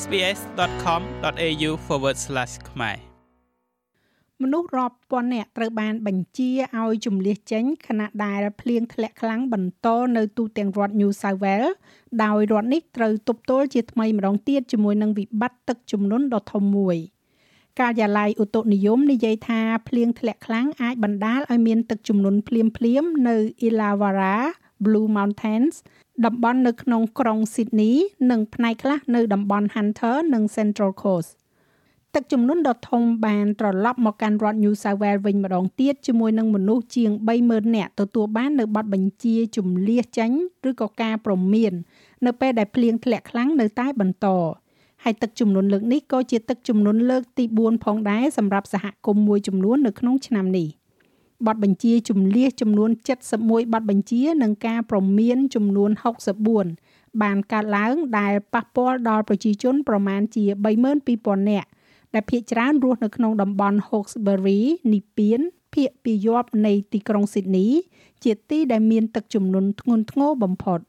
sbs.com.au/ ខ្មែរមនុស្សរាប់ពាន់នាក់ត្រូវបានបញ្ជាឲ្យជំលះចេញខណៈដែលភ្លៀងធ្លាក់ខ្លាំងបន្តនៅទូទាំងរដ្ឋ New South Wales ដោយរដ្ឋនេះត្រូវទប់ទល់ជាថ្មីម្ដងទៀតជាមួយនឹងវិបត្តិទឹកជំនន់ដ៏ធំមួយការិយាល័យឧតុនិយមនិយាយថាភ្លៀងធ្លាក់ខ្លាំងអាចបណ្ដាលឲ្យមានទឹកជំនន់ភ្លាមៗនៅ Illawarra Blue Mountains តំបន់នៅក្នុងក្រុង Sydney និងផ្នែកខ្លះនៅតំបន់ Hunter និង Central Coast ទឹកជំនន់ដ៏ធំបានត្រឡប់មកកាន់រដ្ឋ New South Wales វិញម្ដងទៀតជាមួយនឹងមនុស្សជាង30000នាក់ទទួលបាននៅប័ណ្ណបញ្ជាជំលះចេញឬក៏ការព្រមាន នៅពេលដែលភ្លៀងធ្លាក់ខ្លាំងនៅតែបន្តហើយទឹកជំនន់លើកនេះក៏ជាទឹកជំនន់លើកទី4ផងដែរសម្រាប់សហគមន៍មួយចំនួននៅក្នុងឆ្នាំនេះ ប័ណ្ណបញ្ជាជំលះចំនួន71ប័ណ្ណបញ្ជានិងការព្រមានចំនួន64បានកើតឡើងដែលប៉ះពាល់ដល់ប្រជាជនប្រមាណជា32000នាក់ដែលភ ieck ច្រើនរស់នៅក្នុងតំបន់ Hawkesbury នីពៀនភាគពីយប់នៃទីក្រុង Sydney ជាទីដែលមានទឹកជំនន់ធ្ងន់ធ្ងរបំផុត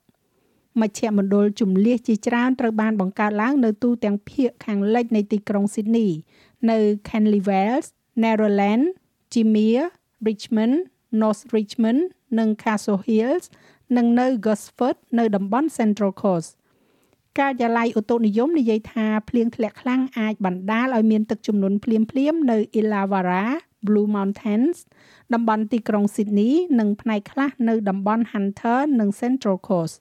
មជ្ឈមណ្ឌលជំនះជាច្រើនត្រូវបានបង្កើតឡើងនៅទូទាំងភាគខាងលិចនៃទីក្រុង Sydney នៅ Canley Wells, Narrowland, Jimia, Richmond, North Richmond និង Castle Hills និងនៅ Gosford នៅតំបន់ Central Coast ការិយាល័យឧតុនិយមនិយាយថាភ្លៀងធ្លាក់ខ្លាំងអាចបណ្ដាលឲ្យមានទឹកជំនន់ភ្លាមៗនៅ Illawarra Blue Mountains តំបន់ទីក្រុង Sydney និងផ្នែកខ្លះនៅតំបន់ Hunter និង Central Coast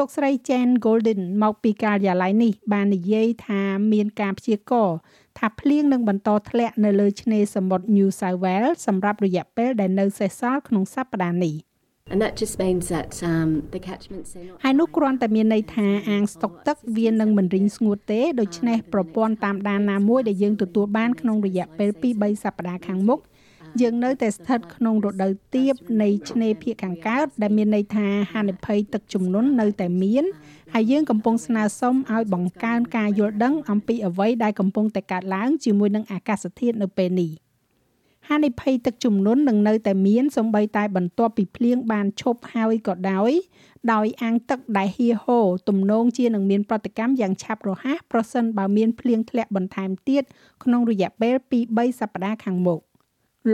លោកស្រី Jane Golden មកពីការិយាល័យនេះ បាននិយាយថាមានការព្យាករណ៍ថាភ្លៀងនឹងបន្តធ្លាក់នៅលើឆ្នេរសមុទ្រ New South Wales សម្រាប់រយៈពេលដែលនៅសេសសល់ក្នុងសប្តាហ៍នេះ And that just means that um the catchments are not ហើយនោះគ្រាន់តែមានន័យថាអាងស្តុកទឹកវានឹងមិនរីងស្ងួតទេដូច្នេះប្រព័ន្ធតាមដានណាមួយដែលយើងទទួលបានក្នុងរយៈពេល2-3សប្តាហ៍ខាងមុខ យើងនៅតែស្ថិតក្នុងរដូវទាបនៃឆ្នេរភាគខាងកើតដែលមានន័យថាហានិភ័យទឹកជំនន់នៅតែមានហើយយើងកំពុងស្នើសុំឲ្យបង្កើនការយល់ដឹងអំពីអ្វីដែលកំពុងតែកើតឡើងជាមួយនឹងអាកាសធាតុនៅពេលនេះហានិភ័យទឹកជំនន់នឹងនៅតែមានសម្បីតែបន្ទាប់ពីភ្លៀងបានឈប់ហើយក៏ដោយដោយអាងទឹកដែលហៀហូទំនងជានឹងមានប្រតិកម្មយ៉ាងឆាប់រហ័សប្រសិនបើមានភ្លៀងធ្លាក់បន្ថែមទៀតក្នុងរយៈពេល2-3សប្តាហ៍ខាងមុខ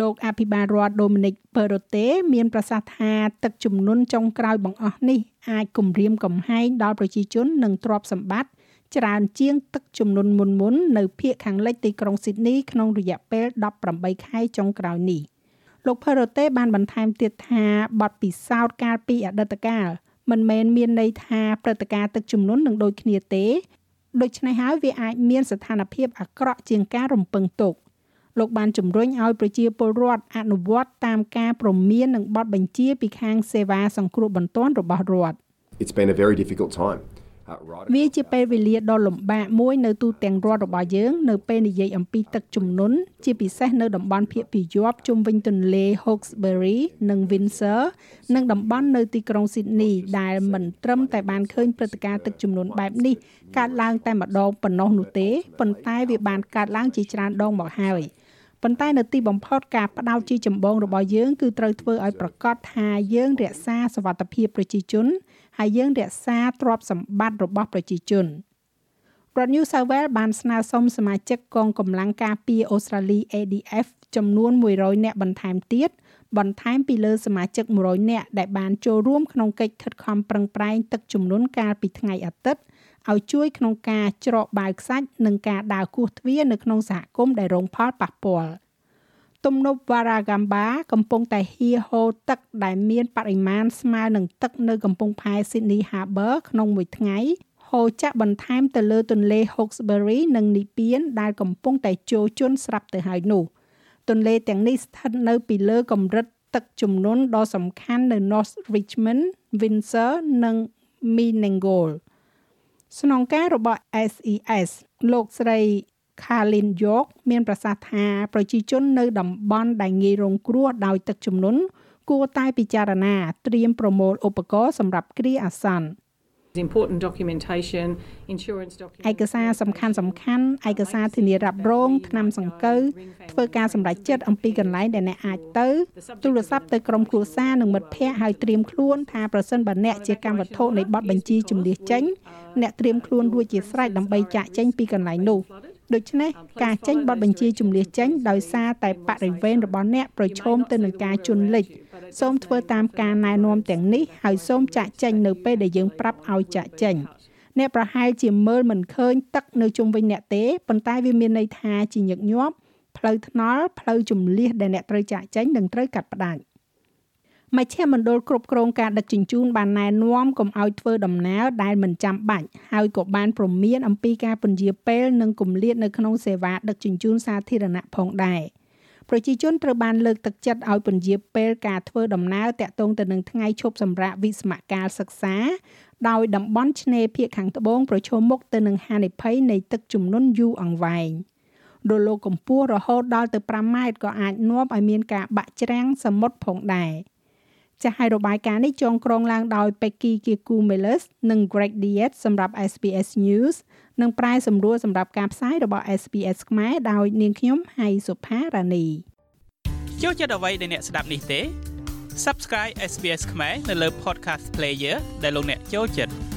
លោកអភិបាលរដ្ឋ Dominic Perrottet មានប្រសាសន៍ថាទឹកជំនន់ចុងក្រោយបង្អស់នេះអាចគំរាមកំហែងដល់ប្រជាជននិងទ្រព្យសម្បត្តិច្រើនជាងទឹកជំនន់មុនមុននៅភូមិខាងលិចទីក្រុងស៊ីដនីក្នុងរយៈពេល18ខែចុងក្រោយនេះលោក Perrottet បានបន្ថែមទៀតថាបទពិសោធន៍កាលពីអតីតកាលមិនមែនមានន័យថាព្រឹត្តិការណ៍ទឹកជំនន់នឹងដូចគ្នាទេដូច្នេះហើយវាអាចមានស្ថានភាពអាក្រក់ជាងការរំពឹងទុក លោកបានជំរុញឲ្យប្រជាពលរដ្ឋអនុវត្តតាមការព្រមាននិងបទបញ្ជាពីខាងសេវាសង្គ្រោះបន្ទាន់របស់រដ្ឋ It's been a very difficult time. Uh, right វាជាពេលវេលាដ៏លំបាកមួយនៅទូទាំងរដ្ឋរបស់យើង នៅពេលនិយាយអំពីទឹកជំនន់ជាពិសេសនៅតំបន់ភាគពីយប់ជុំវិញទន្លេ Hawkesbury និង Windsor និងតំបន់នៅទីក្រុង Sydney ដែលមិនត្រឹមតែបានឃើញព្រឹត្តិការណ៍ទឹកជំនន់បែបនេះកើតឡើងតែម្ដងប៉ុណ្ណោះនោះទេប៉ុន្តែវាបានកើតឡើងជាច្រើនដងមកហើយប៉ុន្តែនៅទីបំផុតការបដោតជាចម្បងរបស់យើងគឺត្រូវធ្វើឲ្យប្រកាសថាយើងរក្សាសវត្ថិភាពប្រជាជន ហើយយើងរក្សាទ្រព្យសម្បត្តិរបស់ប្រជាជនរដ្ឋ New South Wales បានស្នើសុំសមាជិកកងកម្លាំងការពារអូស្ត្រាលី ADF ចំនួន100នាក់បន្ថែមទៀតបន្ថែមពីលើសមាជិក100នាក់ដែលបានចូលរួមក្នុងកិច្ចខិតខំប្រឹងប្រែងទឹកជំនន់កាលពីថ្ងៃអាទិត្យឲ្យជួយក្នុងការច្រកបាវខ្សាច់និងការដើរគោះទ្វារនៅក្នុងសហគមន៍ដែលរងផលប៉ះពាល់ ទំនប់ Warragamba កំពុងតែហៀហូរទឹកដែលមានបរិមាណស្មើនឹងទឹកនៅកំពង់ផែ Sydney Harbour ក្នុងមួយថ្ងៃហូរចាក់បន្ថែមទៅលើទន្លេ Hawkesbury និងនីពៀនដែលកំពុងតែជោជន់ស្រាប់ទៅហើយនោះទន្លេទាំងនេះស្ថិតនៅពីលើកម្រិតទឹកជំនន់ដ៏សំខាន់នៅ North Richmond, Windsor និង Menangle ស្នងការរបស់ SES លោកស្រី Kalin York មានប្រសាសន៍ថាប្រជាជននៅតំបន់ដែលងាយរងគ្រោះដោយទឹកជំនន់គួរតែពិចារណាត្រៀមប្រមូលឧបករណ៍សម្រាប់គ្រាអាសន្ន important documentation insurance ឯកសារសំខាន់សំខាន់ឯកសារធានារ៉ាប់រងថ្នាំសង្កូវធ្វើការសម្រេចចិត្តអំពីកន្លែងដែលអ្នកអាចទៅទូរស័ព្ទទៅក្រុមគ្រួសារនិងមិត្តភ័ក្តិឲ្យត្រៀមខ្លួនថាប្រសិនបើអ្នកជាកម្មវត្ថុនៃបទបញ្ជីជំនះចេញអ្នកត្រៀមខ្លួនរួចជាស្រេចដើម្បីចាក់ចេញពីកន្លែងនោះ ដូច្នេះការចេញបទបញ្ជាជំនះចេញដោយសារតែបរិវេណរបស់អ្នកប្រឈមទៅនឹងការជន់លិចសូមធ្វើតាមការណែនាំទាំងនេះហើយសូមចាក់ចេញនៅពេលដែលយើងប្រាប់ឲ្យចាក់ចេញអ្នកប្រហែលជាមើលមិនឃើញទឹកនៅជុំវិញអ្នកទេប៉ុន្តែវាមានន័យថាជាញឹកញាប់ផ្លូវថ្នល់ផ្លូវជំលះដែលអ្នកត្រូវចាក់ចេញនឹងត្រូវកាត់ផ្ដាច់ មជ្ឈមណ្ឌលគ្រប់គ្រងការដឹកជញ្ជូនបានណែនាំកុំឲ្យធ្វើដំណើរដែលមិនចាំបាច់ហើយក៏បានព្រមានអំពីការពន្យាពេលនិងគម្លាតនៅក្នុងសេវាដឹកជញ្ជូនសាធារណៈផងដែរប្រជាជនត្រូវបានលើកទឹកចិត្តឲ្យពន្យាពេលការធ្វើដំណើរតាក់ទងទៅនឹងថ្ងៃឈប់សម្រាកវិស្មកាលសិក្សាដោយតំបន់ឆ្នេរភាគខាងត្បូងប្រឈមមុខទៅនឹងហានិភ័យនៃទឹកជំនន់យូរអង្វែងរលកកម្ពស់រហូតដល់ទៅ5ម៉ែត្រក៏អាចនាំឲ្យមានការបាក់ច្រាំងសមុទ្រផងដែរ។ ចាស់ឲ្យរបាយការណ៍នេះចងក្រងឡើងដោយ Becky Kikumeles និង Greg Diet សម្រាប់ SBS News និងប្រែសម្រួលសម្រាប់ការផ្សាយរបស់ SBS ខ្មែរដោយនាងខ្ញុំហៃសុផារ៉ានីចូលចិត្តអ្វីដែលអ្នកស្ដាប់នេះទេ Subscribe SBS ខ្មែរនៅលើ Podcast Player ដែលលោកអ្នកចូលចិត្ត